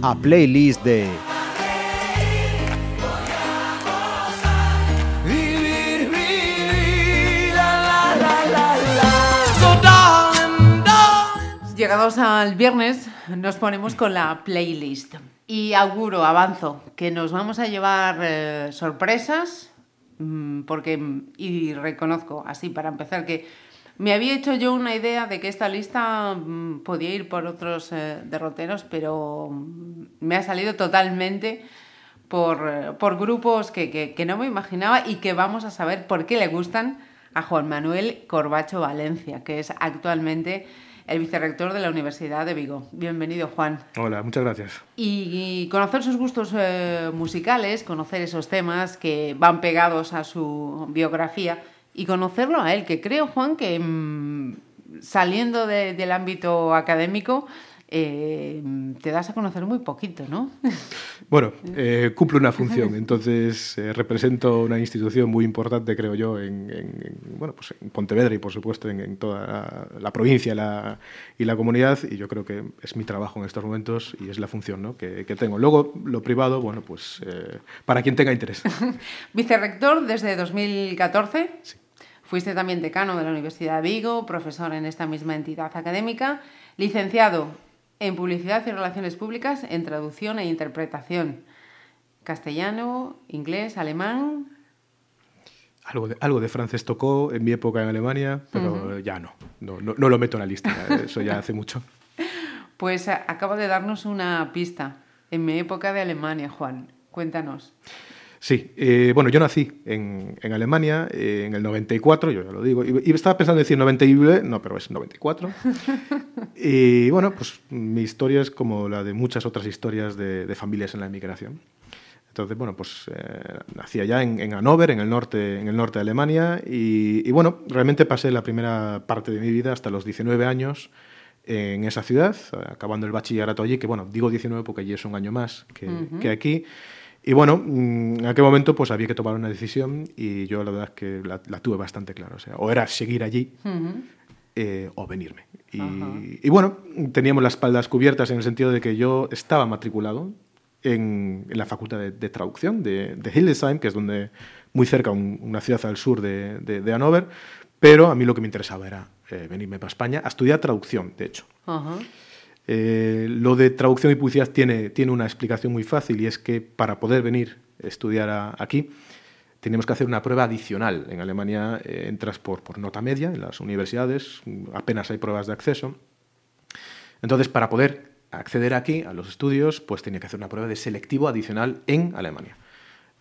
A playlist de So, darling, darling. Llegados al viernes, nos ponemos con la playlist. Y auguro, avanzo, que nos vamos a llevar eh, sorpresas, porque, y reconozco, así para empezar, que me había hecho yo una idea de que esta lista mm, podía ir por otros eh, derroteros, pero mm, me ha salido totalmente por, eh, por grupos que, que- que no me imaginaba y que vamos a saber por qué le gustan a Juan Manuel Corbacho Valencia, que es actualmente el vicerrector de la Universidad de Vigo. Bienvenido, Juan. Hola, muchas gracias. Y, y conocer sus gustos eh, musicales, conocer esos temas que van pegados a su biografía y conocerlo a él, que creo, Juan, que mm, saliendo de- del ámbito académico eh, te das a conocer muy poquito, ¿no? Bueno, eh, cumplo una función, entonces eh, represento una institución muy importante, creo yo, en, en- en, bueno, pues en Pontevedra y por supuesto en, en toda la, la provincia la- y la comunidad, y yo creo que es mi trabajo en estos momentos y es la función ¿no? que, que tengo. Luego, lo privado, bueno, pues eh, para quien tenga interés. Vicerrector desde 2014. Fuiste también decano de la Universidad de Vigo, profesor en esta misma entidad académica, licenciado en Publicidad y Relaciones Públicas en Traducción e Interpretación. Castellano, inglés, alemán. Algo de, algo de francés tocó en mi época en Alemania, pero ya no, no, no, no lo meto en la lista, eso ya hace mucho. Pues acaba de darnos una pista. En mi época de Alemania, Juan. Cuéntanos. Sí, eh, bueno, yo nací en, en Alemania eh, en el 94, yo ya lo digo, y, y estaba pensando en decir 90 y no, pero es 94. y bueno, pues mi historia es como la de muchas otras historias de, de familias en la emigración. Entonces, bueno, pues eh, nací allá en, en Hannover, en el norte, en el norte de Alemania, y, y, bueno, realmente pasé la primera parte de mi vida hasta los 19 años en esa ciudad, acabando el bachillerato allí, que bueno, digo 19 porque allí es un año más que, que aquí. Y bueno, mm, en aquel momento pues había que tomar una decisión y yo la verdad es que la, la tuve bastante clara. O sea, o era seguir allí eh, o venirme. Y, y bueno, teníamos las espaldas cubiertas en el sentido de que yo estaba matriculado en, en la Facultad de, de Traducción de, de Hildesheim, que es donde muy cerca, un- una ciudad al sur de, de, Hannover, pero a mí lo que me interesaba era eh, venirme para España a estudiar traducción, de hecho. Ajá. Eh, lo de traducción y publicidad tiene, tiene una explicación muy fácil y es que para poder venir a estudiar a- aquí teníamos que hacer una prueba adicional. En Alemania eh, entras por, por nota media en las universidades, apenas hay pruebas de acceso. Entonces, para poder acceder aquí a los estudios, pues tenía que hacer una prueba de selectivo adicional en Alemania.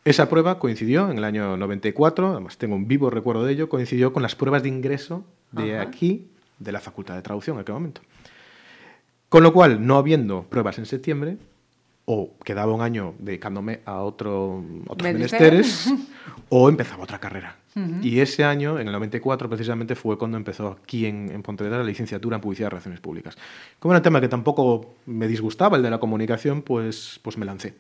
Esa prueba coincidió en el año 94, además tengo un vivo recuerdo de ello, coincidió con las pruebas de ingreso de Ajá. aquí, de la Facultad de Traducción en aquel momento. Con lo cual, no habiendo pruebas en septiembre, o quedaba un año dedicándome a otro, otros Menester. menesteres, o empezaba otra carrera. Y ese año, en el 94, precisamente fue cuando empezó aquí en, en Pontevedra la licenciatura en Publicidad y Relaciones Públicas. Como era un tema que tampoco me disgustaba, el de la comunicación, pues, pues me lancé.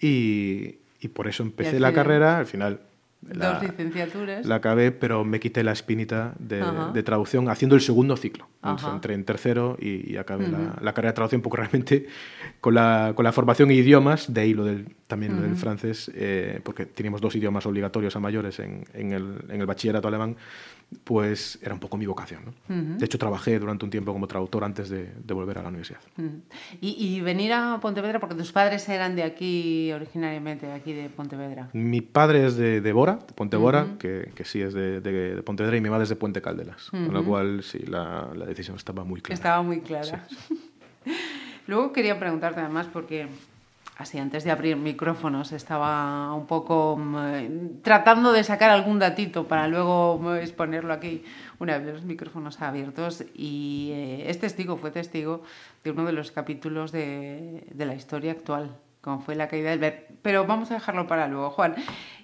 y, y por eso empecé la carrera, al final... La, Dos licenciaturas. la acabé, pero me quité la espinita de, de traducción haciendo el segundo ciclo. Ajá. Entré en tercero y, y acabé la, la carrera de traducción porque realmente con la, con la formación en idiomas, de ahí lo del, también lo del francés, eh, porque teníamos dos idiomas obligatorios a mayores en, en el, en el bachillerato alemán, pues era un poco mi vocación. ¿no? De hecho, trabajé durante un tiempo como traductor antes de, de volver a la universidad. Y, y venir a Pontevedra porque tus padres eran de aquí originariamente, de aquí de Pontevedra. Mi padre es de, de Bora, de Pontebora, que, que sí es de, Pontevedra, y mi madre es de Puente Caldelas, con lo cual sí, la, la decisión estaba muy clara. Estaba muy clara. Luego quería preguntarte además porque así antes de abrir micrófonos estaba un poco mm, tratando de sacar algún datito para luego mm, exponerlo aquí una vez los micrófonos abiertos y eh, es testigo, fue testigo de uno de los capítulos de, de la historia actual, como fue la caída del. Pero vamos a dejarlo para luego, Juan.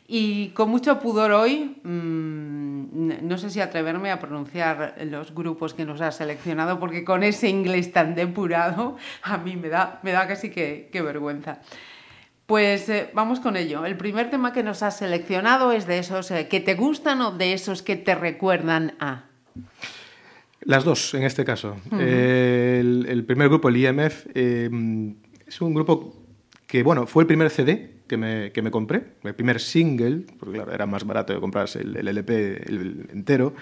Y con mucho pudor hoy, mmm, no sé si atreverme a pronunciar los grupos que nos has seleccionado, porque con ese inglés tan depurado a mí me da, me da casi que, que vergüenza. Pues eh, vamos con ello. El primer tema que nos has seleccionado es de esos eh, que te gustan o de esos que te recuerdan a. Las dos, en este caso. Eh, el, el primer grupo, el IMF, es un grupo que, bueno, fue el primer CD que me, que me compré, el primer single, porque claro, era más barato de comprarse el, el LP el entero,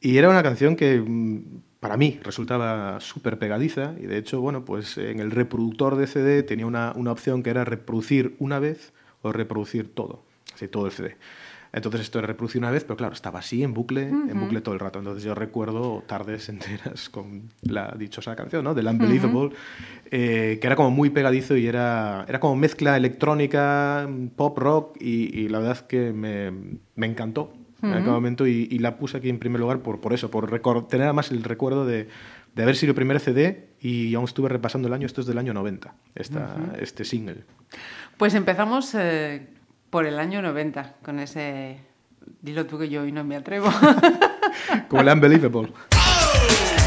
y era una canción que mm, para mí resultaba súper pegadiza, y de hecho, bueno, pues en el reproductor de CD tenía una, una opción que era reproducir una vez o reproducir todo, así todo el CD. Entonces esto era reproducir una vez, pero claro, estaba así en bucle, en bucle todo el rato. Entonces yo recuerdo tardes enteras con la dichosa canción, ¿no? Del Unbelievable, eh, que era como muy pegadizo y era, era como mezcla electrónica, pop rock, y, y la verdad que me, me encantó en aquel momento y, y la puse aquí en primer lugar por, por eso, por tener además el recuerdo de, de haber sido el primer CD y aún estuve repasando el año, esto es del año 90, esta, este single. Pues empezamos eh, por el año 90 con ese... Dilo tú que yo hoy no me atrevo. Como el Unbelievable.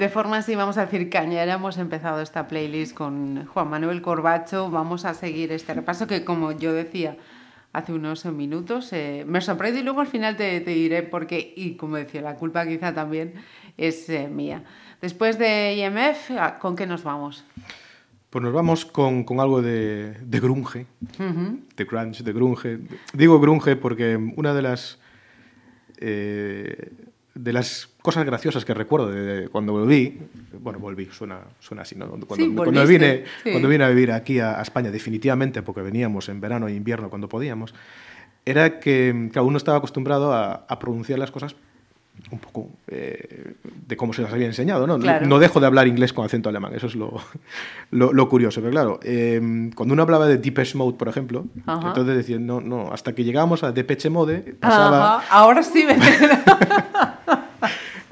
De forma así, vamos a decir, cañera, hemos empezado esta playlist con Juan Manuel Corbacho. Vamos a seguir este repaso que, como yo decía hace unos minutos, eh, me sorprende y luego al final te, te diré por qué. Y como decía, la culpa quizá también es eh, mía. Después de IMF, ¿a- ¿con qué nos vamos? Pues nos vamos con, con algo de, de grunge, de grunge, de grunge. Digo grunge porque una de las eh, de las cosas graciosas que recuerdo de, cuando volví, bueno, volví, suena, suena así, ¿no? Cuando, Sí, cuando vine, sí. cuando vine a vivir aquí a, a España, definitivamente, porque veníamos en verano e invierno cuando podíamos, era que cada uno estaba acostumbrado a, a pronunciar las cosas un poco eh, de cómo se las había enseñado, ¿no? No- Claro. No dejo de hablar inglés con acento alemán, eso es lo, lo, lo curioso. Pero claro, eh, cuando uno hablaba de Depeche Mode, por ejemplo, Ajá. entonces decían, no, no, hasta que llegábamos a Depeche Mode, pasaba... Ajá, Ahora sí, Belén.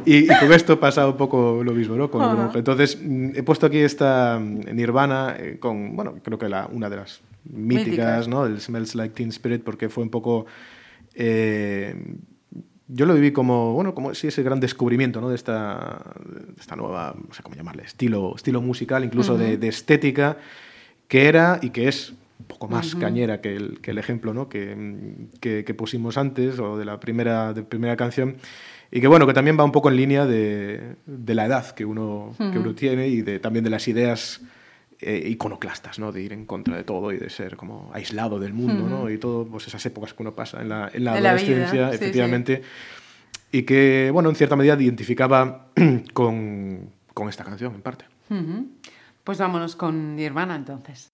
Y, y con esto pasa un poco lo mismo, ¿no? Con Ajá. grunge. Entonces, mm, he puesto aquí esta mm, Nirvana eh, con, bueno, creo que la, una de las míticas, Míticas. ¿no? El Smells Like Teen Spirit, porque fue un poco... eh, yo lo viví como, bueno, como sí, ese gran descubrimiento, ¿no? De esta, de esta nueva, no sé cómo llamarle, estilo, estilo musical, incluso de, de estética, que era y que es un poco más cañera que el, que el ejemplo ¿no? que, mm, que, que pusimos antes, o de la primera, de primera canción, y que bueno, que también va un poco en línea de, de la edad que uno, que uno tiene y de, también de las ideas eh, iconoclastas, ¿no? De ir en contra de todo y de ser como aislado del mundo, ¿no? Y todo, pues esas épocas que uno pasa en la, en la En la adolescencia, sí, sí. efectivamente. Y que, bueno, en cierta medida identificaba con, con esta canción, en parte. Ujú. Pues vámonos con Nirvana entonces.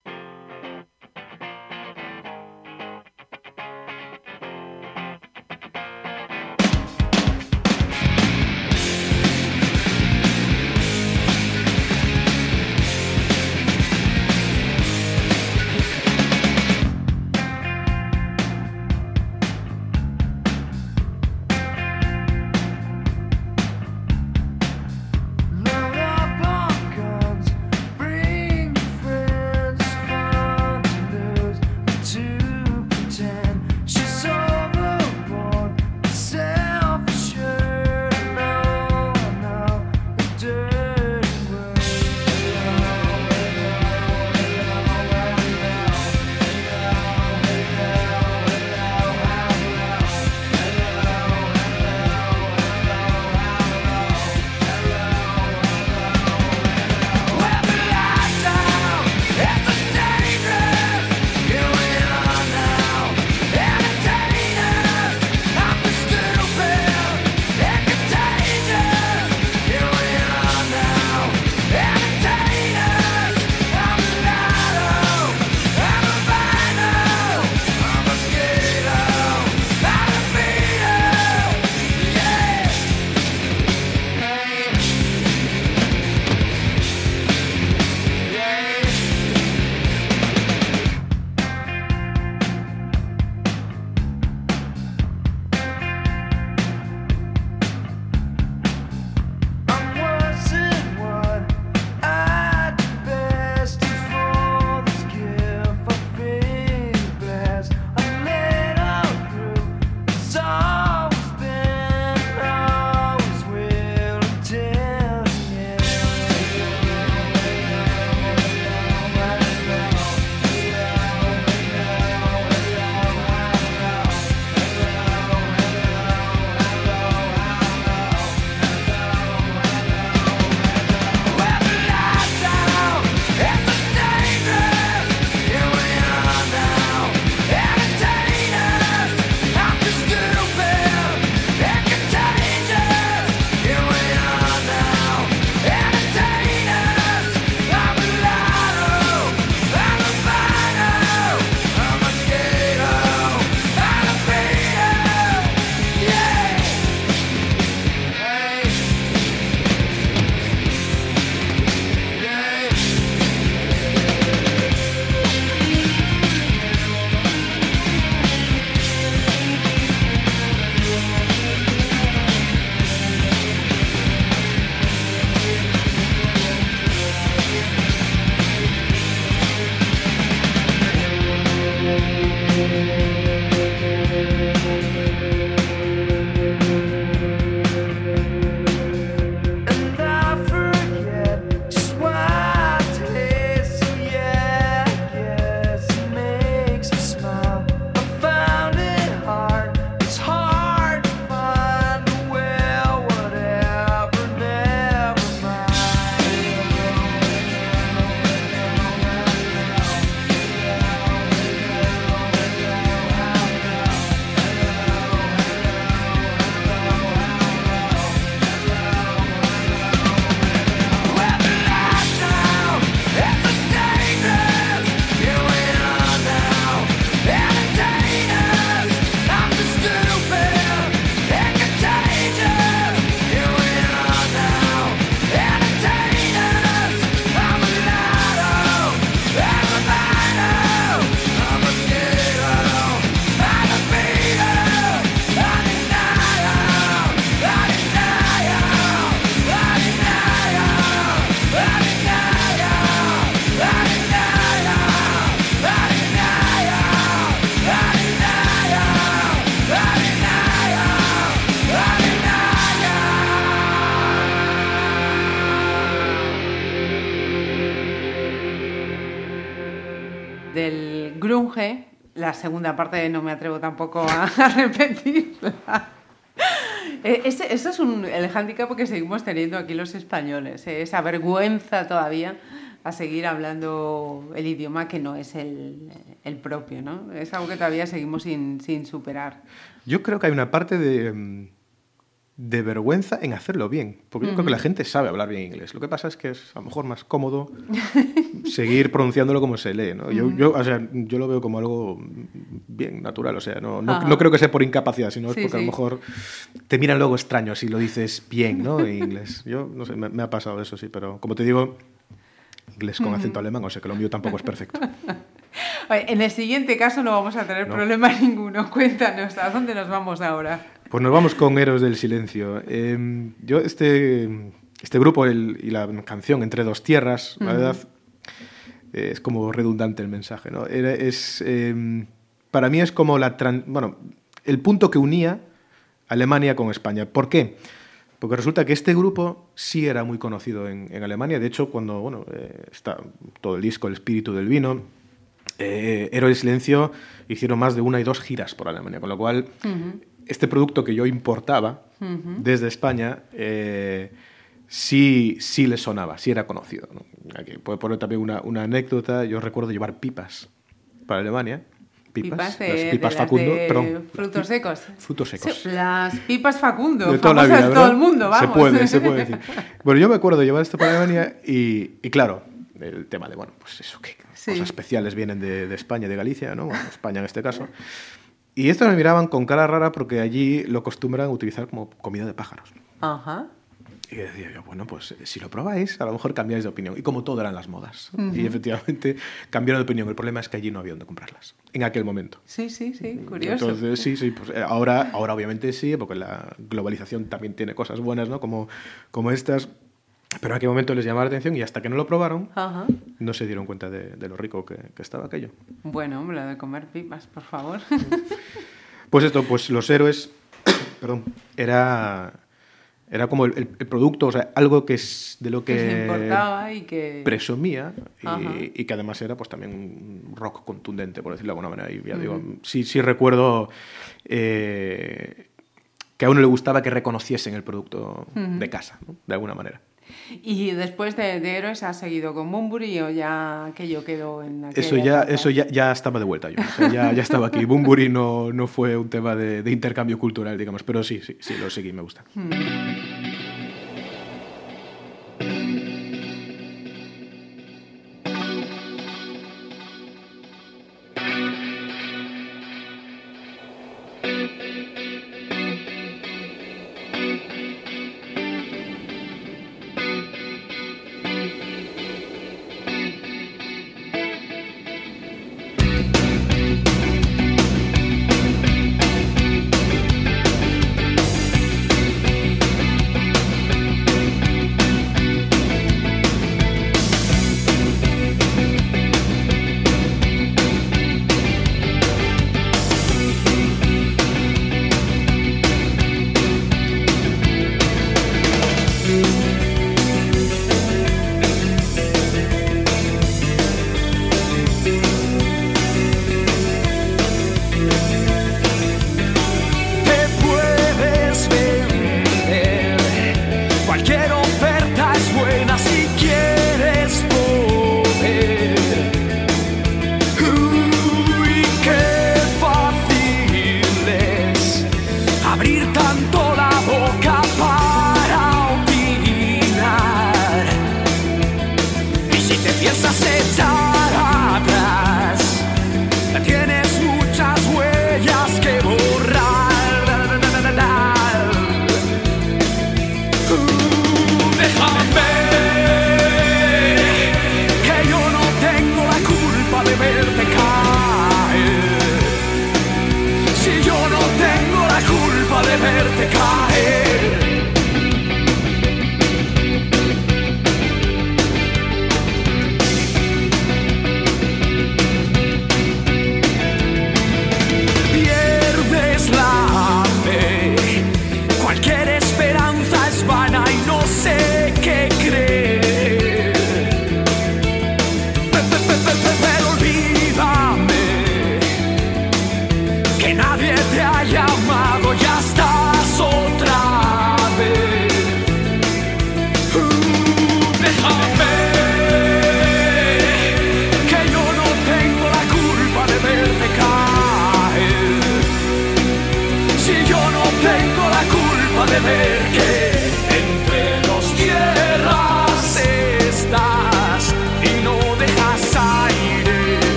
La segunda parte no me atrevo tampoco a, a repetirla. Eh, Ese, ese es un, el hándicap que seguimos teniendo aquí los españoles, eh, esa vergüenza todavía a seguir hablando el idioma que no es el, el propio, ¿no? Es algo que todavía seguimos sin, sin superar. Yo creo que hay una parte de, mm, de vergüenza en hacerlo bien, porque yo creo que la gente sabe hablar bien inglés. Lo que pasa es que es a lo mejor más cómodo seguir pronunciándolo como se lee. ¿no? Yo, yo, o sea, yo lo veo como algo bien natural, o sea, no, no, no creo que sea por incapacidad, sino es Sí, porque a sí. lo mejor te miran luego extraño si lo dices bien ¿no? en inglés. Yo no sé, me, me ha pasado eso, sí, pero como te digo, inglés con acento alemán, o sea que lo mío tampoco es perfecto. En el siguiente caso no vamos a tener No. problema ninguno. Cuéntanos, ¿a dónde nos vamos ahora? Pues nos vamos con Héroes del Silencio. Eh, yo, este, este grupo el- y la canción Entre dos tierras, la verdad, eh, es como redundante el mensaje. ¿no? Era- es, eh, para mí es como la tran- bueno, el punto que unía Alemania con España. ¿Por qué? Porque resulta que este grupo sí era muy conocido en, en Alemania. De hecho, cuando bueno, eh, está todo el disco El espíritu del vino, eh, Héroes del Silencio hicieron más de una y dos giras por Alemania, con lo cual este producto que yo importaba desde España eh, sí, sí le sonaba, sí era conocido. ¿no? Aquí puedo poner también una, una anécdota. Yo recuerdo llevar pipas para Alemania. Pipas, Pipas de, las de pipas las Facundo, de perdón. frutos secos. Frutos secos. Sí, las pipas Facundo, De toda la vida, todo el mundo, vamos. Se puede, se puede decir. Bueno, yo me acuerdo de llevar esto para Alemania y, y claro, el tema de, bueno, pues eso, que Sí. cosas especiales vienen de, de España, de Galicia, ¿no? Bueno, España en este caso. Y estos me miraban con cara rara porque allí lo acostumbran a utilizar como comida de pájaros. Ajá. Y decía yo, bueno, pues eh, si lo probáis, a lo mejor cambiáis de opinión. Y como todo eran las modas. Y efectivamente cambiaron de opinión. El problema es que allí no había donde comprarlas, en aquel momento. Sí, sí, sí, curioso. Entonces, sí, sí, pues eh, ahora, ahora obviamente sí, porque la globalización también tiene cosas buenas, ¿no? Como, como estas. Pero en aquel momento les llamaba la atención y hasta que no lo probaron, Ajá. no se dieron cuenta de, de lo rico que, que estaba aquello. Bueno, hombre, lo de comer pipas, por favor. Pues esto, pues los héroes, perdón, era, era como el, el- el producto, o sea, algo que es de lo que se que importaba y que... presumía y, y que además era pues también un rock contundente, por decirlo de alguna manera. Y ya digo, sí, sí recuerdo eh, que a uno le gustaba que reconociesen el producto de casa, ¿no? de alguna manera. Y después de, de Héroes has seguido con Bumburi o ya aquello quedó en aquella Eso ya, etapa? eso ya, ya estaba de vuelta yo. o sea, ya, ya estaba aquí. Bumburi no, no fue un tema de, de intercambio cultural, digamos, pero sí, sí, sí, lo seguí, me gusta. Thank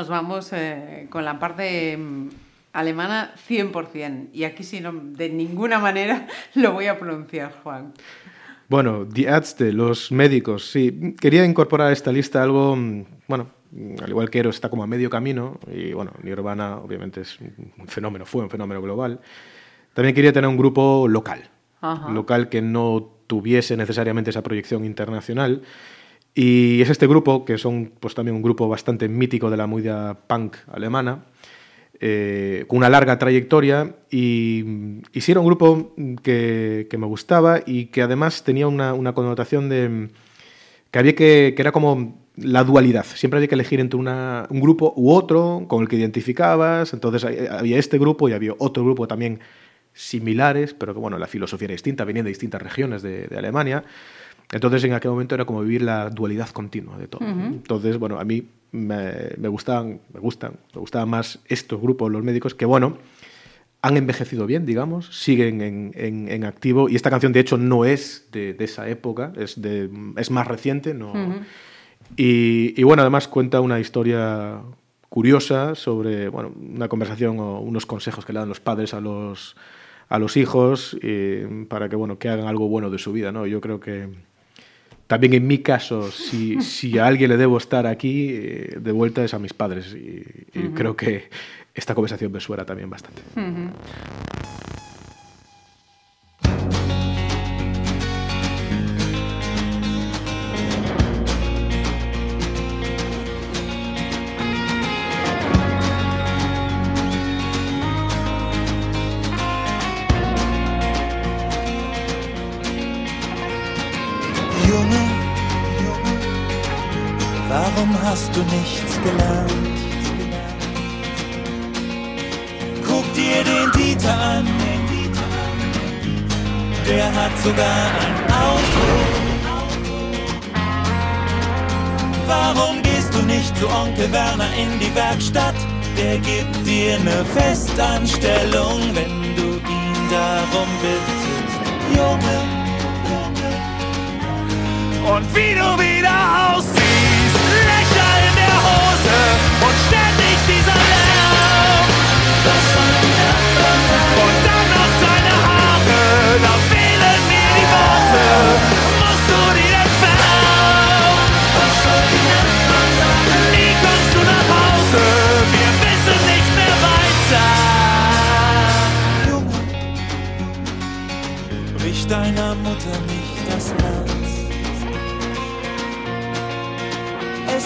nos vamos eh, con la parte mm, alemana 100%. Y aquí sí, no, de ninguna manera lo voy a pronunciar, Juan. Bueno, Die Ärzte, los médicos, sí. Quería incorporar a esta lista algo, mm, bueno, mm, al igual que Eros está como a medio camino, y bueno, Nirvana obviamente es un fenómeno, fue un fenómeno global. También quería tener un grupo local, Ajá. local que no tuviese necesariamente esa proyección internacional. Y es este grupo, que son pues también un grupo bastante mítico de la movida punk alemana, eh, con una larga trayectoria y, y sí era un grupo que, que me gustaba y que además tenía una, una connotación de que había que, que era como la dualidad. Siempre había que elegir entre una- un grupo u otro con el que identificabas. Entonces había este grupo y había otro grupo también similares, pero que bueno, la filosofía era distinta, venían de distintas regiones de, de Alemania. Entonces en aquel momento era como vivir la dualidad continua de todo. Entonces, bueno, a mí me, me gustaban, me gustan, me gustaban más estos grupos, los médicos, que bueno, han envejecido bien, digamos, siguen en, en- en activo. Y esta canción, de hecho, no es de, de esa época, es, de, es más reciente. No, y, y, bueno, además cuenta una historia curiosa sobre bueno, una conversación o unos consejos que le dan los padres a los, a los hijos eh, para que, bueno, que hagan algo bueno de su vida. ¿no? Yo creo que, también en mi caso, si, si a alguien le debo estar aquí, eh, de vuelta es a mis padres. Y, y creo que esta conversación me suena también bastante. Gelernt? Guck dir den Dieter an, der hat sogar ein Auto. Warum gehst du nicht zu Onkel Werner in die Werkstatt? Der gibt dir eine Festanstellung, wenn du ihn darum bittest. Junge, Und wie du wieder aussiehst, in der Hose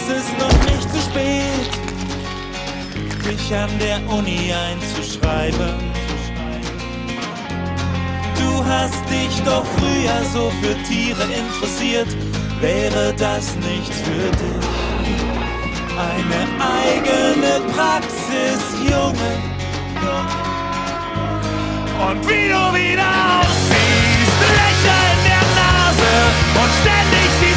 Es ist noch nicht zu spät, dich an der Uni einzuschreiben. Du hast dich doch früher so für Tiere interessiert, wäre das nichts für dich? Eine eigene Praxis, Junge. Und wie du wieder aussiehst, Löcher in der Nase und ständig dieser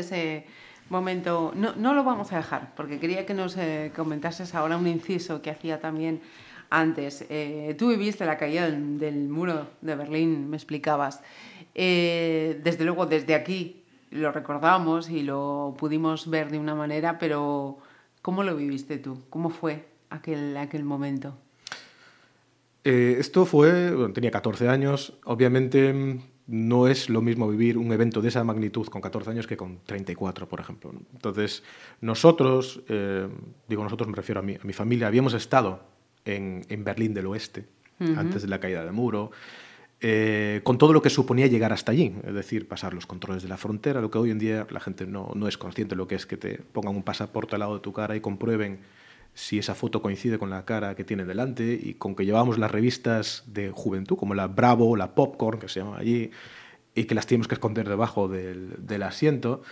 ese momento. No, no lo vamos a dejar, porque quería que nos eh, comentases ahora un inciso que hacía también antes. Eh, tú viviste la caída del, muro de Berlín, me explicabas. Eh, desde luego, desde aquí lo recordamos y lo pudimos ver de una manera, pero ¿cómo lo viviste tú? ¿Cómo fue aquel, aquel momento? Eh, esto fue, tenía 14 años, obviamente mm, no es lo mismo vivir un evento de esa magnitud con 14 años que con 34, por ejemplo. Entonces, nosotros, eh, digo nosotros me refiero a mi, a mi familia, habíamos estado en, en Berlín del Oeste antes de la caída del muro, eh, con todo lo que suponía llegar hasta allí, es decir, pasar los controles de la frontera, lo que hoy en día la gente no, no es consciente de lo que es que te pongan un pasaporte al lado de tu cara y comprueben si esa foto coincide con la cara que tiene delante y con que llevamos las revistas de juventud, como la Bravo, la Popcorn, que se llama allí, y que las tenemos que esconder debajo del, del asiento.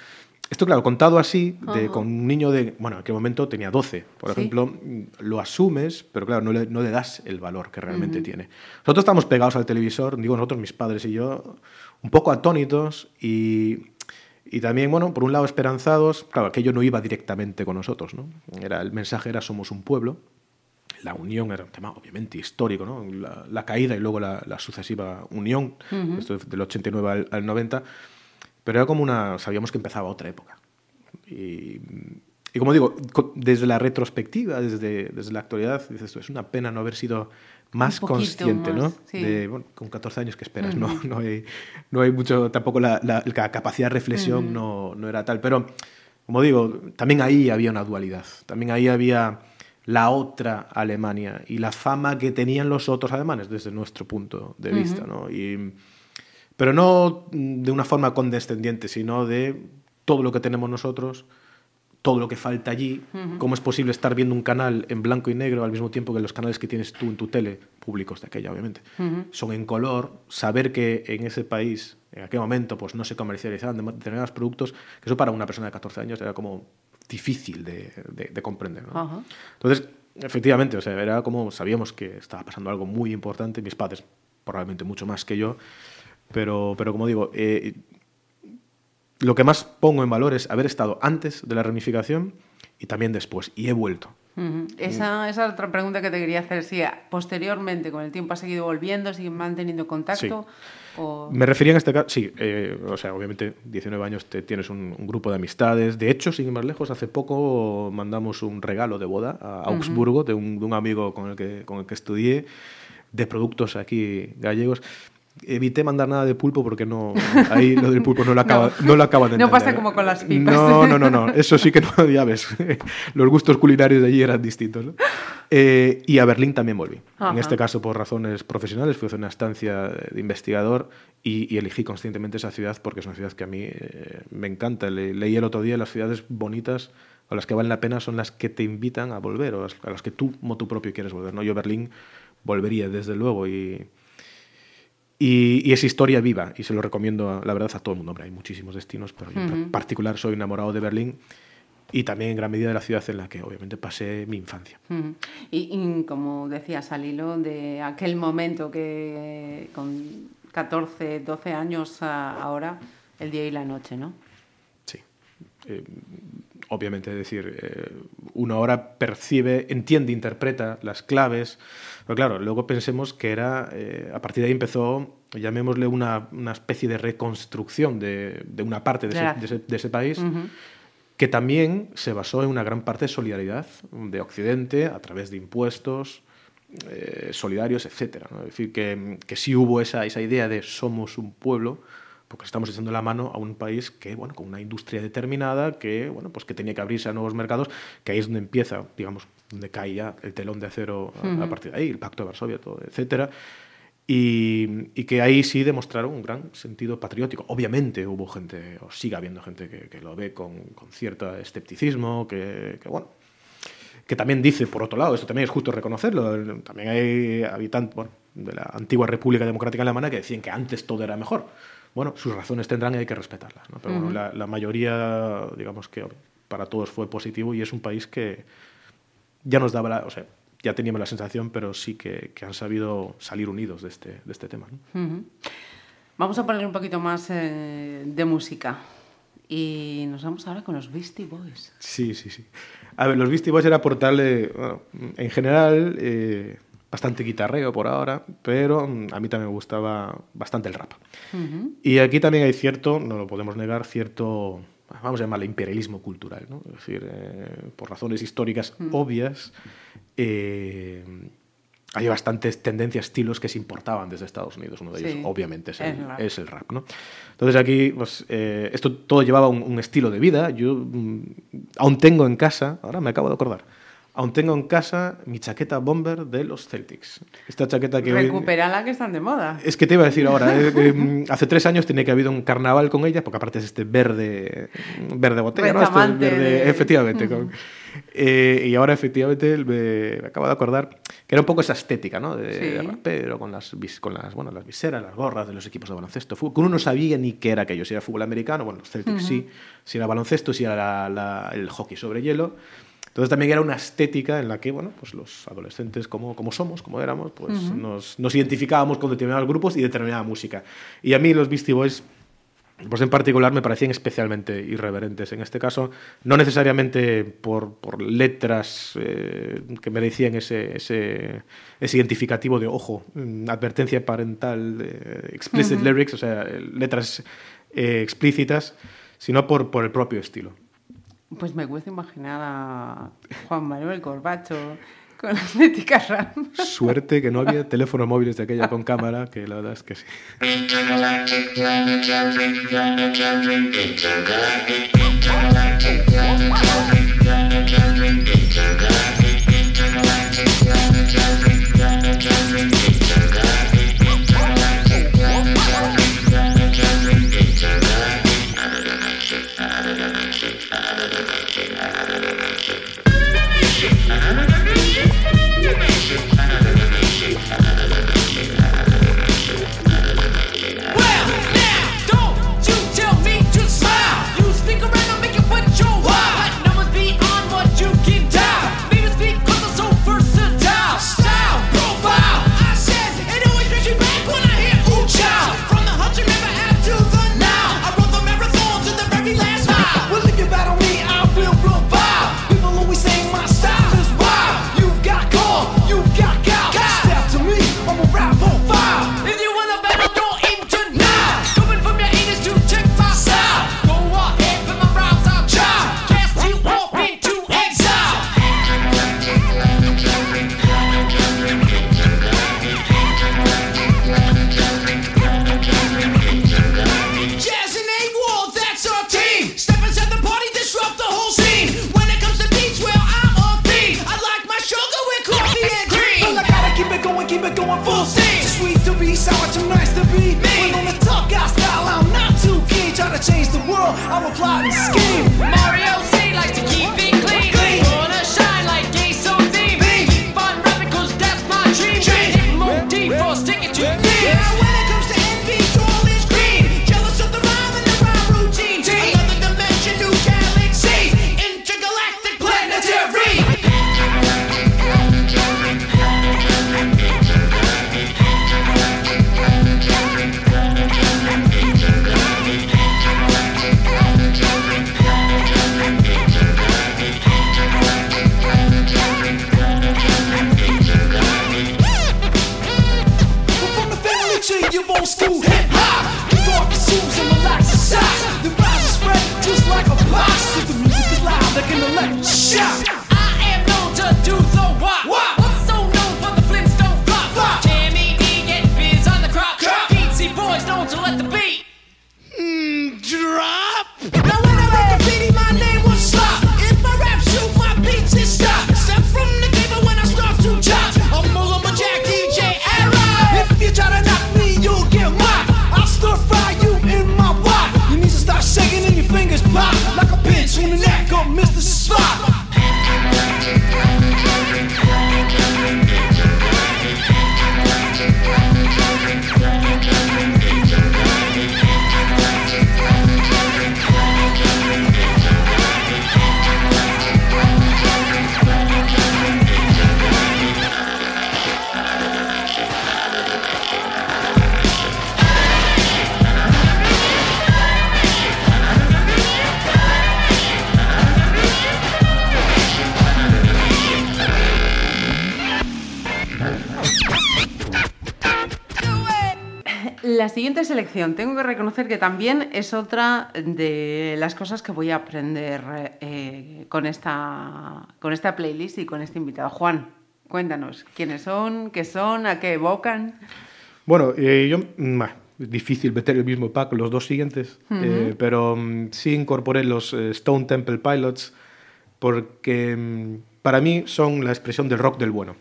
Esto, claro, contado así, de, con un niño de, bueno, en aquel momento tenía 12, por Sí. ejemplo, lo asumes, pero claro, no le, no le das el valor que realmente tiene. Nosotros estamos pegados al televisor, digo nosotros, mis padres y yo, un poco atónitos y, y también, bueno, por un lado esperanzados, claro, aquello no iba directamente con nosotros, ¿no? Era, el mensaje era somos un pueblo, la unión era un tema obviamente histórico, ¿no? la, la caída y luego la, la sucesiva unión, esto es del 89 al, al 90, pero era como una, sabíamos que empezaba otra época. Y, y como digo, desde la retrospectiva, desde, desde la actualidad, dices, "Esto es una pena no haber sido más consciente, ¿no? más, sí. De, bueno, con 14 años que esperas, ¿no? No hay, no hay mucho, tampoco la, la- la capacidad de reflexión no, no era tal, pero como digo, también ahí había una dualidad. También ahí había la otra Alemania y la fama que tenían los otros alemanes desde nuestro punto de vista. ¿no? Y, pero no de una forma condescendiente, sino de todo lo que tenemos nosotros, todo lo que falta allí, cómo es posible estar viendo un canal en blanco y negro al mismo tiempo que los canales que tienes tú en tu tele, públicos de aquella obviamente, son en color, saber que en ese país, en aquel momento, pues no se comercializaban de- determinados productos, que eso para una persona de 14 años era como difícil de, de- de comprender. Entonces, efectivamente, o sea, era como sabíamos que estaba pasando algo muy importante, mis padres probablemente mucho más que yo, pero, pero como digo, eh, lo que más pongo en valor es haber estado antes de la ramificación y también después, y he vuelto. Ujú. Esa, esa es otra pregunta que te quería hacer. Si posteriormente, con el tiempo, has seguido volviendo, sigues manteniendo contacto. O... Me refería en este caso, sí, eh, o sea, obviamente 19 años te, tienes un, un grupo de amistades. De hecho, sin ir más lejos, hace poco mandamos un regalo de boda a Augsburgo de, un, de un amigo con el, que, con el que estudié, de productos aquí gallegos. Evité mandar nada de pulpo porque no ahí lo del pulpo no lo acaba, no. lo acaba de No entender. pasa como con las pipas. No, no, no, no. Eso sí que no, ya ves. Los gustos culinarios de allí eran distintos. ¿no? Eh, y a Berlín también volví. Ajá. En este caso por razones profesionales. Fui a hacer una estancia de investigador y, y elegí conscientemente esa ciudad porque es una ciudad que a mí eh, me encanta. Le- leí el otro día las ciudades bonitas o las que valen la pena son las que te invitan a volver o a las que tú, motu propio, quieres volver. ¿no? Yo a Berlín volvería desde luego y, y, y es historia viva y se lo recomiendo, la verdad, a todo el mundo. Hombre, hay muchísimos destinos, pero yo en particular soy enamorado de Berlín y también en gran medida de la ciudad en la que obviamente pasé mi infancia. Y, y como decías al hilo de aquel momento que con 14, 12 años a ahora, el día y la noche, ¿no? Sí. Eh, obviamente, es decir, eh, uno ahora percibe, entiende, interpreta las claves. Pero claro, luego pensemos que era, eh, a partir de ahí empezó, llamémosle una, una especie de reconstrucción de, de una parte de, De ese, de ese- de ese país. Ujú. que también se basó en una gran parte de solidaridad de Occidente a través de impuestos eh, solidarios, etc. Es decir, que, que sí hubo esa, esa idea de somos un pueblo, porque estamos echando la mano a un país que, bueno, con una industria determinada, que, bueno, pues que tenía que abrirse a nuevos mercados, que ahí es donde empieza, digamos, donde cae ya el telón de acero a- a, partir de ahí, el Pacto de Varsovia, todo, etcétera. Y, y que ahí sí demostraron un gran sentido patriótico. Obviamente hubo gente, o sigue habiendo gente que, que lo ve con, con cierto escepticismo, que, que, bueno, que también dice, por otro lado, esto también es justo reconocerlo, también hay habitantes bueno, de la antigua República Democrática Alemana que decían que antes todo era mejor. Bueno, sus razones tendrán y hay que respetarlas. ¿no? Pero bueno, la, la mayoría, digamos que para todos fue positivo y es un país que ya nos daba la, o sea, ya teníamos la sensación, pero sí que, que han sabido salir unidos de este, de este tema. Vamos a poner un poquito más eh, de música. Y nos vamos ahora con los Beastie Boys. Sí, sí, sí. A ver, los Beastie Boys era aportarle, bueno, en general, eh, bastante guitarreo por ahora, pero mm, a mí también me gustaba bastante el rap. Y aquí también hay cierto, no lo podemos negar, cierto, vamos a llamarle imperialismo cultural, ¿no? Es decir, eh, por razones históricas obvias, eh, hay bastantes tendencias, estilos que se importaban desde Estados Unidos. Uno de ellos, Sí, obviamente, es el el, rap. es el rap, ¿no? Entonces aquí, pues, eh, esto todo llevaba un, un estilo de vida. Yo mm, aún tengo en casa, ahora me acabo de acordar, aún tengo en casa mi chaqueta bomber de los Celtics. Esta chaqueta que hoy- Recupera la que están de moda. es que te iba a decir ahora, eh, eh, mm, hace tres años tenía que haber habido un carnaval con ella, porque aparte es este verde, verde botella, ¿no? Este verde, de- efectivamente. con- eh, y ahora efectivamente me, acabo de acordar que era un poco esa estética, ¿no? De, Sí. de rapero, con las, con las, bueno, las viseras, las gorras de los equipos de baloncesto. Fútbol, que uno no sabía ni qué era aquello, si era fútbol americano, bueno, los Celtics sí, si era baloncesto, si era la- la- el hockey sobre hielo. Entonces también era una estética en la que, bueno, pues los adolescentes como, como somos, como éramos, pues nos, nos identificábamos con determinados grupos y determinada música. Y a mí los Beastie Boys, pues en particular me parecían especialmente irreverentes. En este caso, no necesariamente por, por letras eh, que merecían ese, ese, ese identificativo de ojo, mm, advertencia parental, eh, explicit lyrics, o sea, letras eh, explícitas, sino por, por el propio estilo. Pues me gusta imaginar a Juan Manuel Corbacho con la estética rap. Suerte que no había teléfonos móviles de aquella con cámara, que la verdad es que sí. every last siguiente selección, tengo que reconocer que también es otra de las cosas que voy a aprender eh, con, esta, con esta playlist y con este invitado. Juan, cuéntanos, ¿quiénes son? ¿Qué son? ¿A qué evocan? Bueno, eh, yo, mm, bah, es difícil meter el mismo pack los dos siguientes, eh, pero mm, sí incorporé los eh, Stone Temple Pilots porque mm, para mí son la expresión del rock del bueno.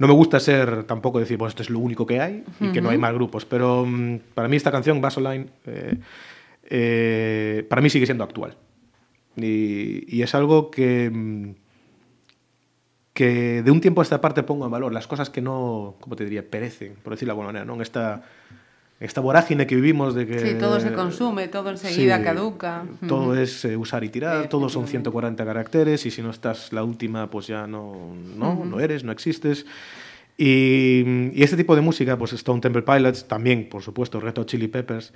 No me gusta ser tampoco decir, pues esto es lo único que hay y que no hay más grupos, pero mm, para mí esta canción, Vaseline, eh, eh, para mí sigue siendo actual. Y, y es algo que, mm, que de un tiempo a esta parte pongo en valor, las cosas que no, ¿cómo te diría?, perecen, por decirlo de alguna manera, ¿no? En esta, esta vorágine que vivimos de que... Sí, todo se consume, todo enseguida Sí, caduca. Todo Ujú. es eh, usar y tirar, todos son 140 caracteres y si no estás la última, pues ya no, no, no eres, no existes. Y, y este tipo de música, pues Stone Temple Pilots, también, por supuesto, Red Hot Chili Peppers,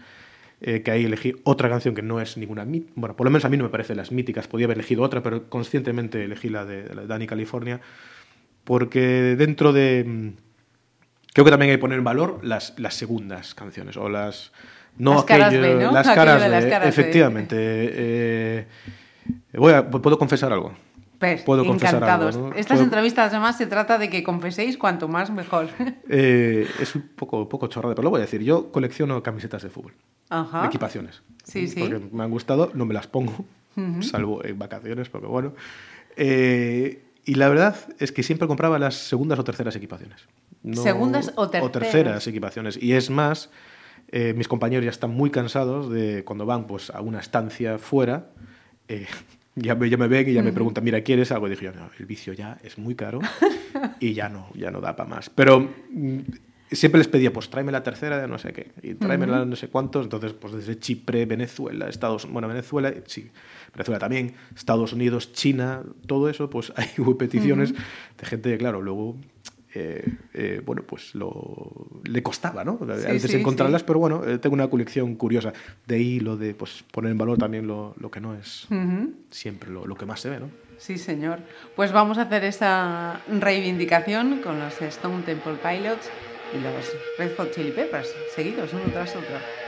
eh, que ahí elegí otra canción que no es ninguna bueno, por lo menos a mí no me parece las míticas, podía haber elegido otra, pero conscientemente elegí la de, la de Danny California, porque dentro de... Creo que también hay que poner en valor las, las segundas canciones, o las... No Las caras aquello- B, ¿no? Las caras de las B, caras B. efectivamente. eh, voy a- ¿Puedo confesar algo? Pues, Puedo confesar encantados. algo, ¿no? Estas Puedo- entrevistas además se trata de que confeséis cuanto más mejor. Eh, es un poco, poco chorrada, pero lo voy a decir. Yo colecciono camisetas de fútbol, Ajá. equipaciones. Sí, sí. Porque me han gustado, no me las pongo, salvo en vacaciones, porque bueno. Eh, y la verdad es que siempre compraba las segundas o terceras equipaciones. No- ¿Segundas o O terceras? terceras equipaciones. Y es más, eh, mis compañeros ya están muy cansados de cuando van pues, a una estancia fuera. eh, ya, me, ya me ven y ya me preguntan, mira, ¿quieres algo? Y dije yo, no, el vicio ya es muy caro y ya no, ya no da para más. Pero mm, siempre les pedía, pues tráeme la tercera de no sé qué, y tráeme la no sé cuántos. Entonces, pues desde Chipre, Venezuela, Estados bueno, Venezuela, sí, Venezuela también, Estados Unidos, China, todo eso, pues ahí hubo peticiones de gente claro, luego. Eh, eh, bueno, pues lo, le costaba, ¿no? Sí, veces sí, encontrarlas, sí. pero bueno, eh, tengo una colección curiosa. De ahí lo de pues, poner en valor también lo, lo que no es siempre lo, lo que más se ve, ¿no? Sí, señor. Pues vamos a hacer esa reivindicación con los Stone Temple Pilots y los Red Hot Chili Peppers, seguidos uno tras otro.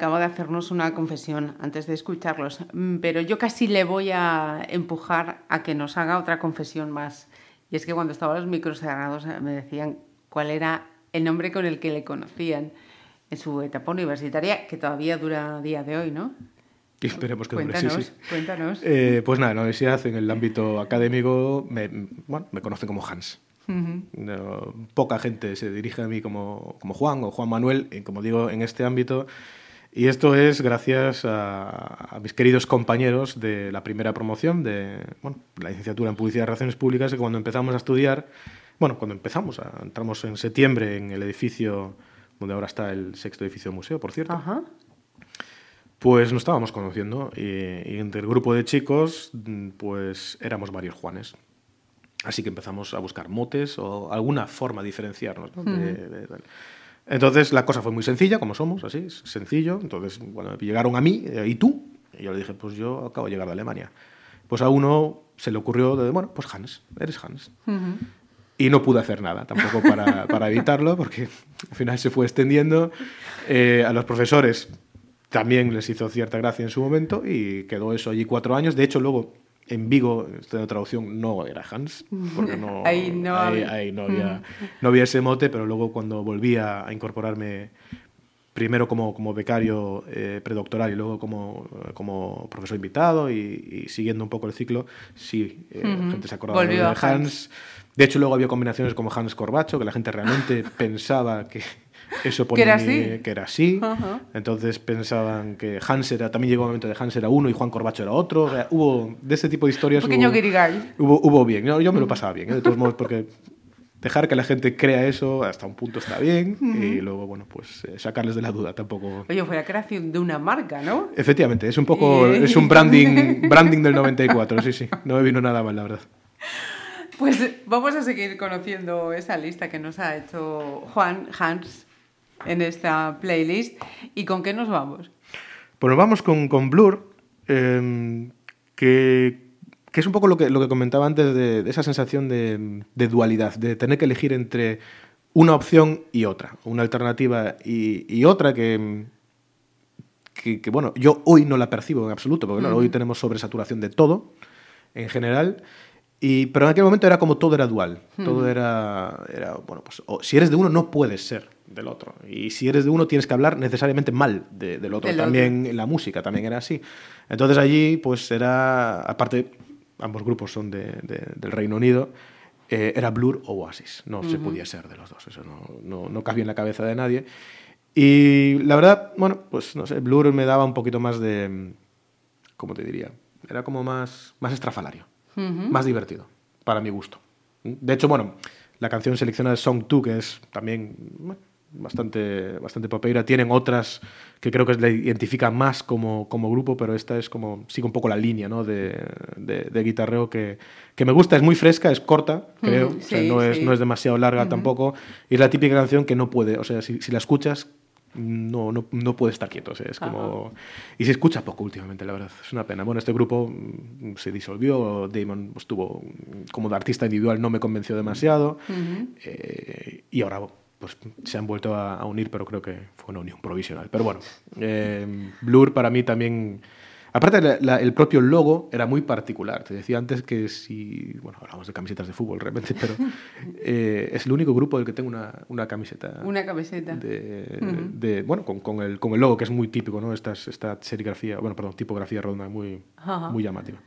Acaba de hacernos una confesión antes de escucharlos, Mm, pero yo casi le voy a empujar a que nos haga otra confesión más. Y es que cuando estaban los micros cerrados eh, me decían cuál era el nombre con el que le conocían en su etapa universitaria, que todavía dura a día de hoy, ¿no? Y esperemos que dure, sí, Cuéntanos, sí. cuéntanos. Eh, pues nada, en la universidad, en el ámbito académico, me, bueno, me conocen como Hans. No, poca gente se dirige a mí como, como Juan o Juan Manuel, y como digo, en este ámbito. Y esto es gracias a, a mis queridos compañeros de la primera promoción de bueno, la licenciatura en Publicidad y Relaciones Públicas, que cuando empezamos a estudiar, bueno, cuando empezamos, a- entramos en septiembre en el edificio donde ahora está el sexto edificio museo, por cierto. Ajá. Pues nos estábamos conociendo y, y entre el grupo de chicos, mm, pues éramos varios Juanes. Así que empezamos a buscar motes o alguna forma de diferenciarnos. ¿no? De- de- de- Entonces la cosa fue muy sencilla, como somos, así, sencillo. Entonces, me llegaron a mí, eh, ¿y tú? Y yo le dije, pues yo acabo de llegar de Alemania. Pues a uno se le ocurrió, de, bueno, pues Hans, eres Hans. Y no pude hacer nada tampoco para, para evitarlo, porque al final se fue extendiendo. Eh, a los profesores también les hizo cierta gracia en su momento y quedó eso allí cuatro años. De hecho, luego en Vigo, esta traducción, no era Hans, porque no, Ahí no ahí- había- ahí no había, no había ese mote, pero luego cuando volví a, incorporarme primero como, como becario eh, predoctoral y luego como, como profesor invitado y, y siguiendo un poco el ciclo, sí, eh, la gente se acordaba de Hans. Hans. De hecho, luego había combinaciones como Hans Corbacho, que la gente realmente pensaba que eso Que era ponía- así. que era así. Entonces pensaban que Hans era, también llegó un momento de Hans era uno y Juan Corbacho era otro. O sea, hubo de ese tipo de historias. Un pequeño hubo, hubo, hubo bien. Yo, yo me lo pasaba bien, ¿eh? de todos modos, porque dejar que la gente crea eso hasta un punto está bien y luego, bueno, pues eh, sacarles de la duda tampoco. Oye, fue la creación de una marca, ¿no? Efectivamente, es un poco, es un branding, branding del 94, sí, sí, no me vino nada mal, la verdad. Pues vamos a seguir conociendo esa lista que nos ha hecho Juan Hans en esta playlist. ¿Y con qué nos vamos? Pues nos vamos con, con Blur, eh, que, que es un poco lo que, lo que comentaba antes de, de esa sensación de, de dualidad, de tener que elegir entre una opción y otra, una alternativa y, y otra que, que, que, bueno, yo hoy no la percibo en absoluto, porque claro, hoy tenemos sobresaturación de todo en general. Y, pero en aquel momento era como todo era dual. Todo era, era, bueno, pues o si eres de uno no puedes ser del otro. Y si eres de uno tienes que hablar necesariamente mal de- del otro. Del también en la música también era así. Entonces allí pues era, aparte, ambos grupos son de- de- del Reino Unido, eh, era Blur o Oasis. No se podía ser de los dos. Eso no, no, no cabía en la cabeza de nadie. Y la verdad, bueno, pues no sé, Blur me daba un poquito más de. ¿Cómo te diría? Era como más, más estrafalario, más divertido, para mi gusto. De hecho, bueno, la canción seleccionada es Song 2, que es también bueno, bastante, bastante popeira. Tienen otras que creo que le identifican más como, como grupo, pero esta es como, sigue un poco la línea ¿no? de, de- de guitarreo que, que me gusta. Es muy fresca, es corta, creo. Ujú, o sea, sí, no, es, sí. no es demasiado larga tampoco. Y es la típica canción que no puede, o sea, si, si la escuchas, no, no, no puede estar quieto. o sea, es como... Y se escucha poco últimamente, la verdad. Es una pena. Bueno, este grupo mm, se disolvió. Damon estuvo como de artista individual, no me convenció demasiado. Eh, y ahora pues, se han vuelto a, a unir, pero creo que fue una unión provisional. Pero bueno, eh, Blur para mí también... Aparte, la- la- el propio logo era muy particular. Te decía antes que si... Bueno, hablamos de camisetas de fútbol realmente, pero eh, es el único grupo del que tengo una, una camiseta. Una camiseta. De, de- bueno, con, con el, con el logo, que es muy típico, ¿no? Esta, esta serigrafía, bueno, perdón, tipografía redonda muy, muy llamativa.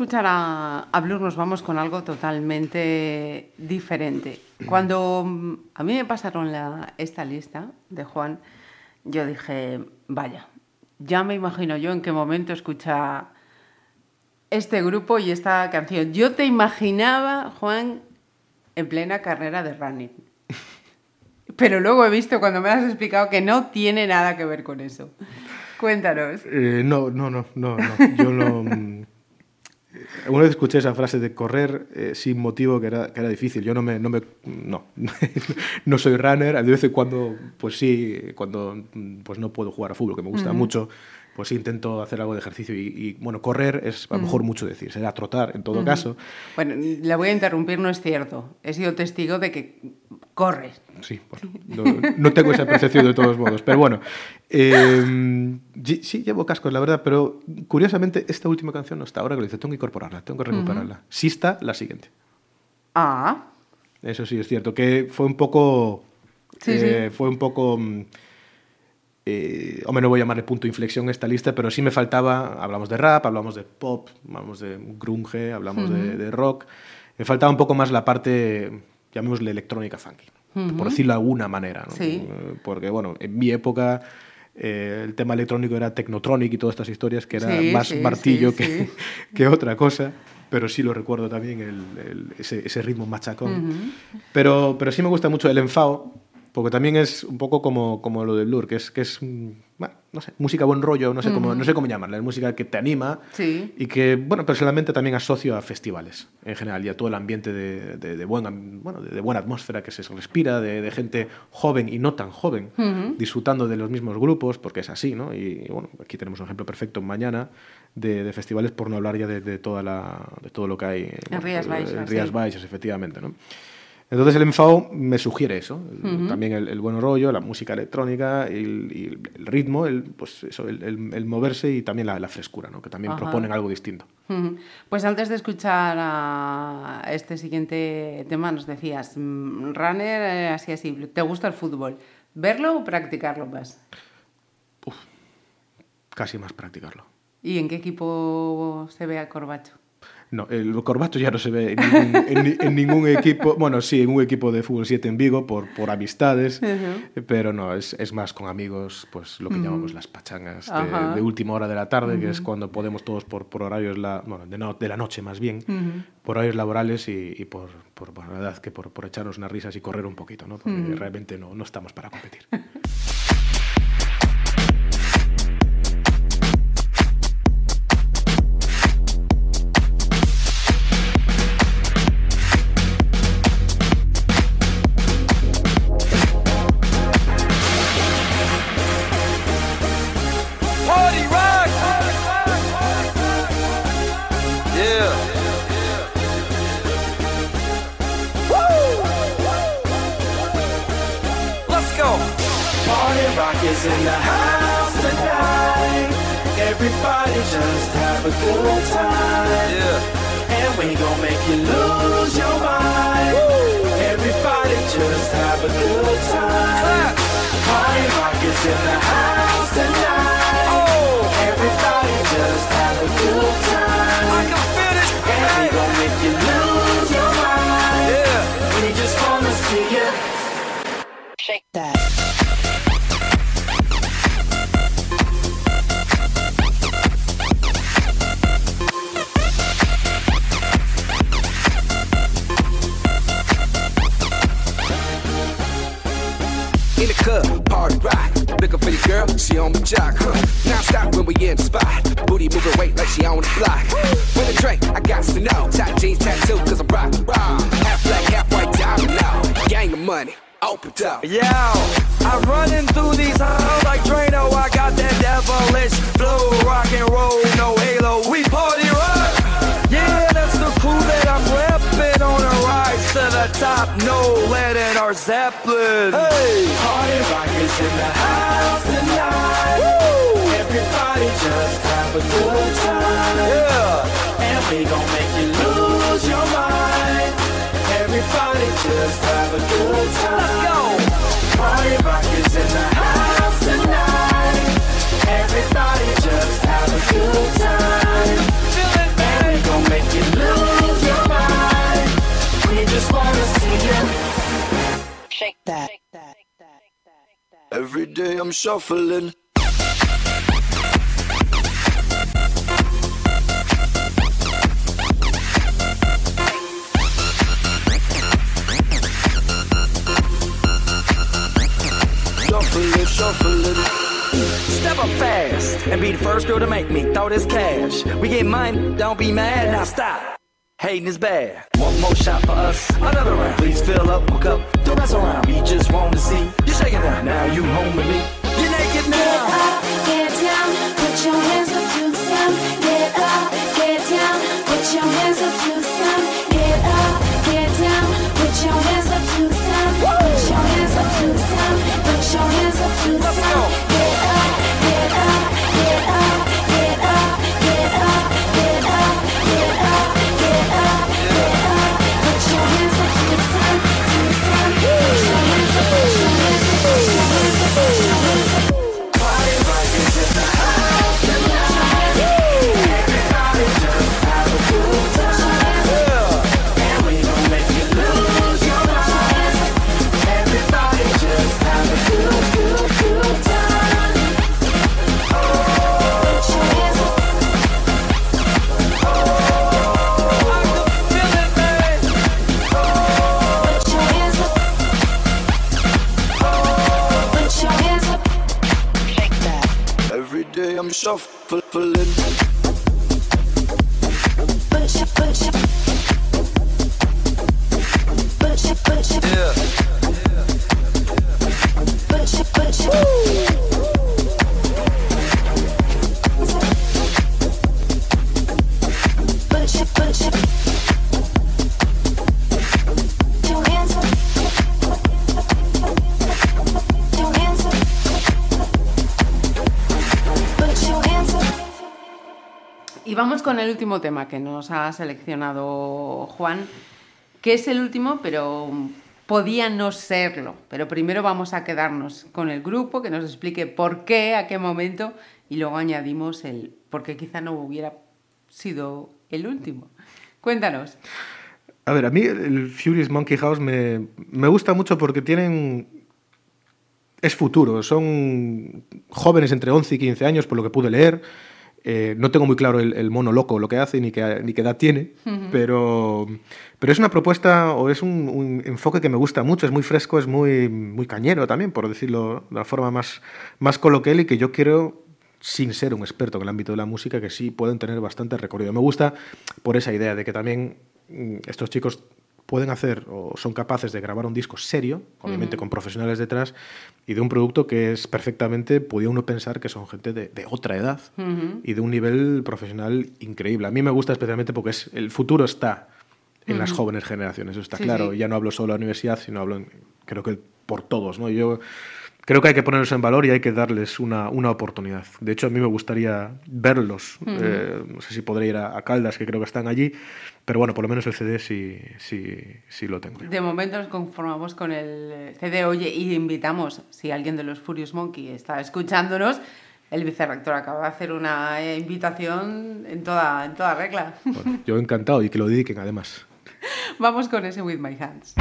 Escuchar a, a Blur nos vamos con algo totalmente diferente. Cuando mm, a mí me pasaron esta lista de Juan, yo dije, vaya, ya me imagino yo en qué momento escucha este grupo y esta canción. Yo te imaginaba, Juan, en plena carrera de running. Pero luego he visto cuando me has explicado que no tiene nada que ver con eso. Cuéntanos. Eh, no, no, no, no, no. Yo no. Una vez escuché esa frase de correr eh, sin motivo que era, que era difícil. Yo no me, no me, no, no soy runner. De vez en cuando, pues sí, cuando pues no puedo jugar a fútbol, que me gusta mucho, pues sí intento hacer algo de ejercicio. Y, y, bueno, correr es a lo mejor mucho decir, será trotar en todo caso. Bueno, le voy a interrumpir, no es cierto. He sido testigo de que corres. Sí, bueno, no, no tengo esa percepción de todos modos. Pero bueno, eh, sí, llevo cascos, la verdad, pero curiosamente esta última canción no está. Ahora que lo dice, tengo que incorporarla, tengo que recuperarla. Sí está la siguiente. Ah, Eso sí es cierto, que fue un poco... Sí, eh, sí. Fue un poco... eh, hombre, no voy a llamarle punto de inflexión a esta lista, pero sí me faltaba, hablamos de rap, hablamos de pop, hablamos de grunge, hablamos de, de rock, me faltaba un poco más la parte, llamémosle electrónica funky, por decirlo de alguna manera, ¿no? Sí. Porque bueno, en mi época eh, el tema electrónico era Technotronic y todas estas historias, que era Sí, más sí, martillo que, que otra cosa. Pero sí lo recuerdo también, el- el- ese, ese ritmo machacón. Pero, pero sí me gusta mucho el enfado. Porque también es un poco como, como lo de Blur, que es, que es mm, bueno, no sé, música buen rollo, no sé, cómo, no sé cómo llamarla, es música que te anima Sí. y que, bueno, personalmente también asocio a festivales en general y a todo el ambiente de, de, de buen am- bueno, de, buena atmósfera que se respira, de, de gente joven y no tan joven, disfrutando de los mismos grupos, porque es así, ¿no? Y, bueno, aquí tenemos un ejemplo perfecto mañana de, de festivales, por no hablar ya de, toda la, de todo lo que hay En Rías Baixas, en Rías sí. Baixas, efectivamente, ¿no? Entonces el MFAO me sugiere eso, también el, el buen rollo, la música electrónica, el, y el- ritmo, el, pues eso, el, moverse y también la, la frescura, ¿no? que también Ajá. proponen algo distinto. Pues antes de escuchar a este siguiente tema, nos decías, mm, runner, eh, así, así, ¿te gusta el fútbol? ¿Verlo o practicarlo más? Casi más practicarlo. ¿Y en qué equipo se ve a Corbacho? No, el Corbacho ya no se ve en ningún, en en ningún equipo, bueno, sí, en un equipo de fútbol 7 en Vigo por, por amistades, pero no, es, es más con amigos, pues lo que llamamos las pachangas de, última hora de la tarde, que es cuando podemos todos por, por horarios, la, bueno, de, no- de la noche más bien, por horarios laborales y, y por, por, por la verdad que por, por echarnos unas risas y correr un poquito, ¿no? Porque realmente no, no estamos para competir. to the top. No lead in our Zeppelin. Hey, Party rock is in the house tonight. Everybody just have a good time. yeah. And we gon' make you lose your mind. Everybody just have a good time. Let's go. Party rock is in the house tonight. Everybody just have a good time. Feel it, And we gon' make you lose Shake that. Every day I'm shuffling. Shuffling, shuffling. Step up fast and be the first girl to make me throw this cash. We get mine, don't be mad, now stop. Hating is bad. One more shot for us, another round. Please fill up my cup, don't mess around. We just want to see you shaking now. Now you home with me. You're naked now. Get up, get down, put your hands up to the. Get up, get down, put your hands up yourself for, for living. Yeah. yeah. yeah. yeah. Woo! Vamos con el último tema que nos ha seleccionado Juan, que es el último, pero podía no serlo. Pero primero vamos a quedarnos con el grupo, que nos explique por qué, a qué momento, y luego añadimos el por qué quizá no hubiera sido el último. Cuéntanos. A ver, a mí el Furious Monkey House me, me gusta mucho porque tienen... Es futuro, son jóvenes entre 11 y 15 años, por lo que pude leer. Eh, no tengo muy claro el, el mono loco lo que hace ni qué, ni qué edad tiene, pero, pero es una propuesta o es un, un enfoque que me gusta mucho, es muy fresco, es muy, muy cañero también, por decirlo de la forma más, más coloquial y que yo quiero sin ser un experto en el ámbito de la música, que sí pueden tener bastante recorrido. Me gusta por esa idea de que también mm, estos chicos pueden hacer o son capaces de grabar un disco serio, obviamente con profesionales detrás, y de un producto que es perfectamente, podía uno pensar que son gente de, de otra edad y de un nivel profesional increíble. A mí me gusta especialmente porque es, el futuro está en las jóvenes generaciones, eso está Sí, claro. sí. Ya no hablo solo de la universidad, sino hablo, en- creo que por todos. ¿no? Yo creo que hay que ponerlos en valor y hay que darles una, una oportunidad. De hecho, a mí me gustaría verlos. Eh, no sé si podré ir a, a Caldas, que creo que están allí, pero bueno, por lo menos el CD sí, sí, sí lo tengo. De momento nos conformamos con el CD. Oye, y invitamos, si alguien de los Furious Monkey está escuchándonos, el vicerrector acaba de hacer una eh, invitación en toda, en toda regla. Bueno, yo encantado y que lo dediquen además. Vamos con ese With My Hands.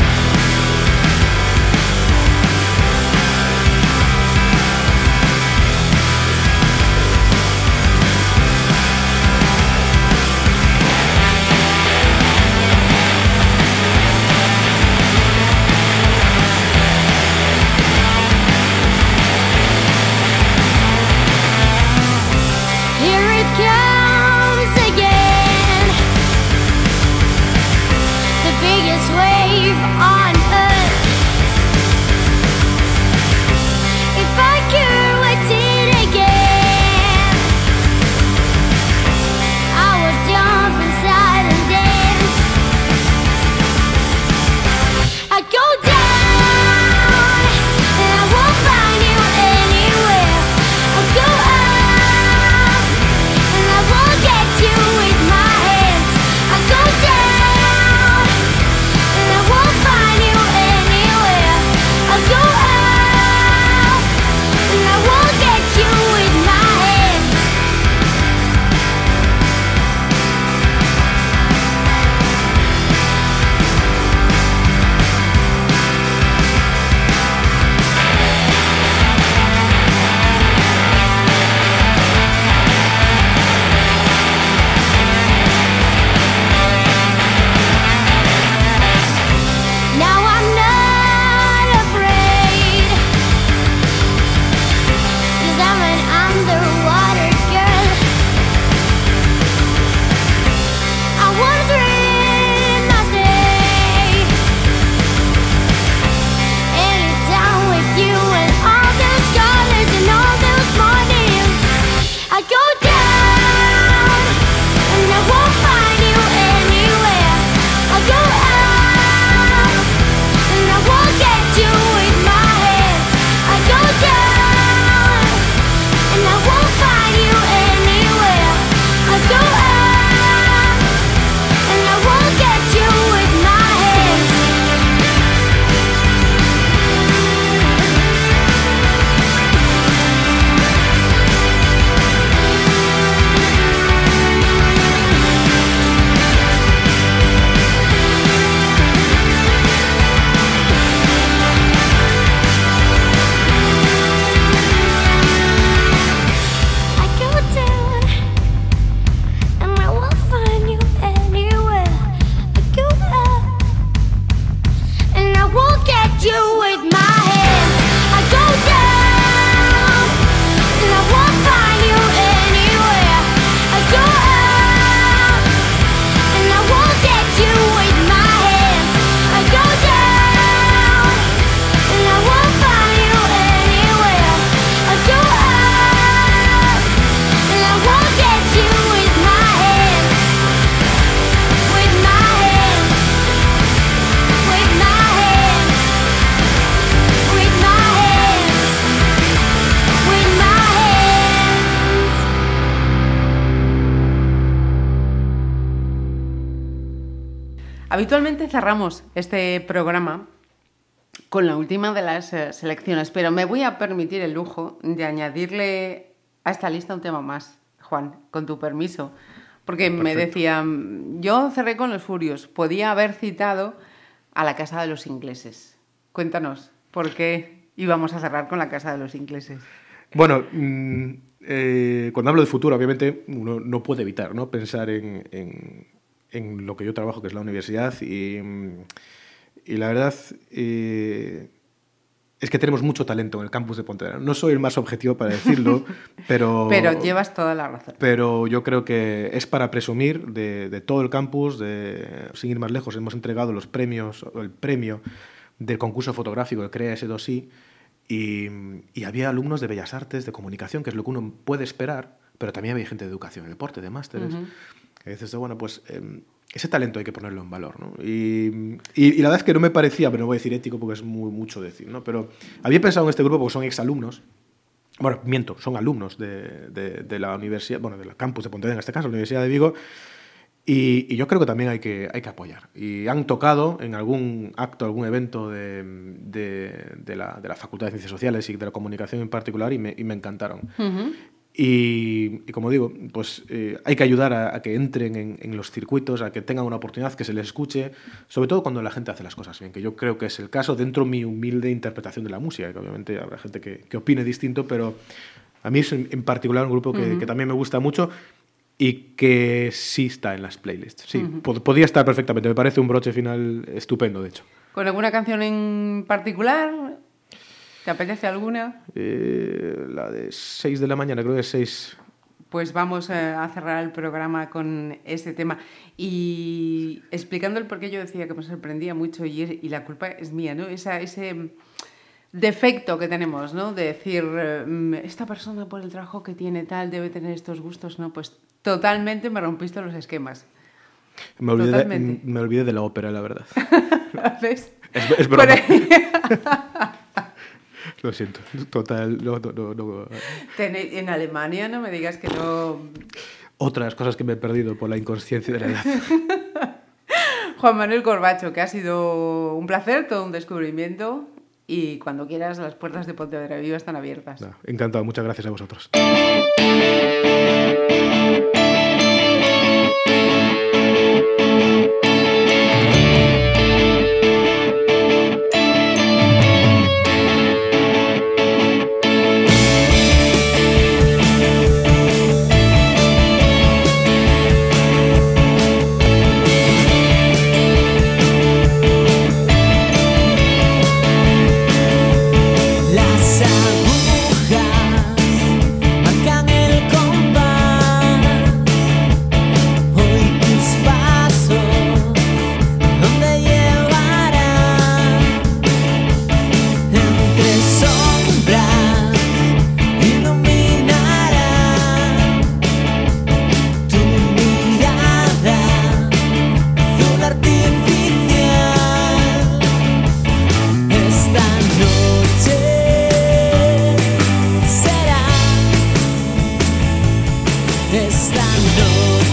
Cerramos este programa con la última de las eh, selecciones, pero me voy a permitir el lujo de añadirle a esta lista un tema más, Juan, con tu permiso. Porque me decían, yo cerré con los Furios, podía haber citado a la Casa de los Ingleses. Cuéntanos, ¿por qué íbamos a cerrar con la Casa de los Ingleses? Bueno, mm, eh, cuando hablo de futuro, obviamente uno no puede evitar ¿no? pensar en, en- en lo que yo trabajo, que es la universidad, y, y la verdad eh, es que tenemos mucho talento en el campus de Pontevedra. No soy el más objetivo para decirlo, pero... Pero llevas toda la razón. pero yo creo que es para presumir de, de todo el campus, de, sin ir más lejos, hemos entregado los premios, el premio del concurso fotográfico de Crea S2I y, y había alumnos de Bellas Artes, de comunicación, que es lo que uno puede esperar, pero también había gente de educación y deporte, de másteres. Que dices, bueno, pues em, ese talento hay que ponerlo en valor, ¿no? Y, y- y la verdad es que no me parecía, pero no voy a decir ético porque es muy, mucho decir, ¿no? Pero había pensado en este grupo porque son exalumnos, bueno, miento, son alumnos de, de- de la universidad, bueno, del campus de Pontevedra, en este caso, la Universidad de Vigo, y, y yo creo que también hay que, hay que apoyar. Y han tocado en algún acto, algún evento de, de- de la, de la Facultad de Ciencias Sociales y de la Comunicación en particular, y me, y me encantaron. Y, y como digo, pues eh, hay que ayudar a, a que entren en, en los circuitos, a que tengan una oportunidad, que se les escuche, sobre todo cuando la gente hace las cosas bien, que yo creo que es el caso dentro de mi humilde interpretación de la música, que obviamente habrá gente que, que opine distinto, pero a mí es en, en particular un grupo que, que también me gusta mucho y que sí está en las playlists. Sí, pod- podría estar perfectamente, me parece un broche final estupendo, de hecho. ¿Con alguna canción en particular? ¿Te apetece alguna? Eh, la de 6 de la mañana, creo que es 6. Pues vamos eh, a cerrar el programa con ese tema. Y explicando el por qué yo decía que me sorprendía mucho y, es- y la culpa es mía, ¿no? Esa, ese defecto que tenemos, ¿no? De decir, mm, esta persona por el trabajo que tiene tal debe tener estos gustos, ¿no? Pues totalmente me rompiste los esquemas. Me olvidé, de, me olvidé de la ópera, la verdad. ¿Ves? Es, es broma. Lo siento. Total. no, no, no, en Alemania no me digas que no... Otras cosas que me he perdido por la inconsciencia de la edad. Juan Manuel Corbacho, que ha sido un placer, todo un descubrimiento. Y cuando quieras, las puertas de Pontevedra Viva están abiertas. Encantado. Muchas gracias a vosotros. Esta noche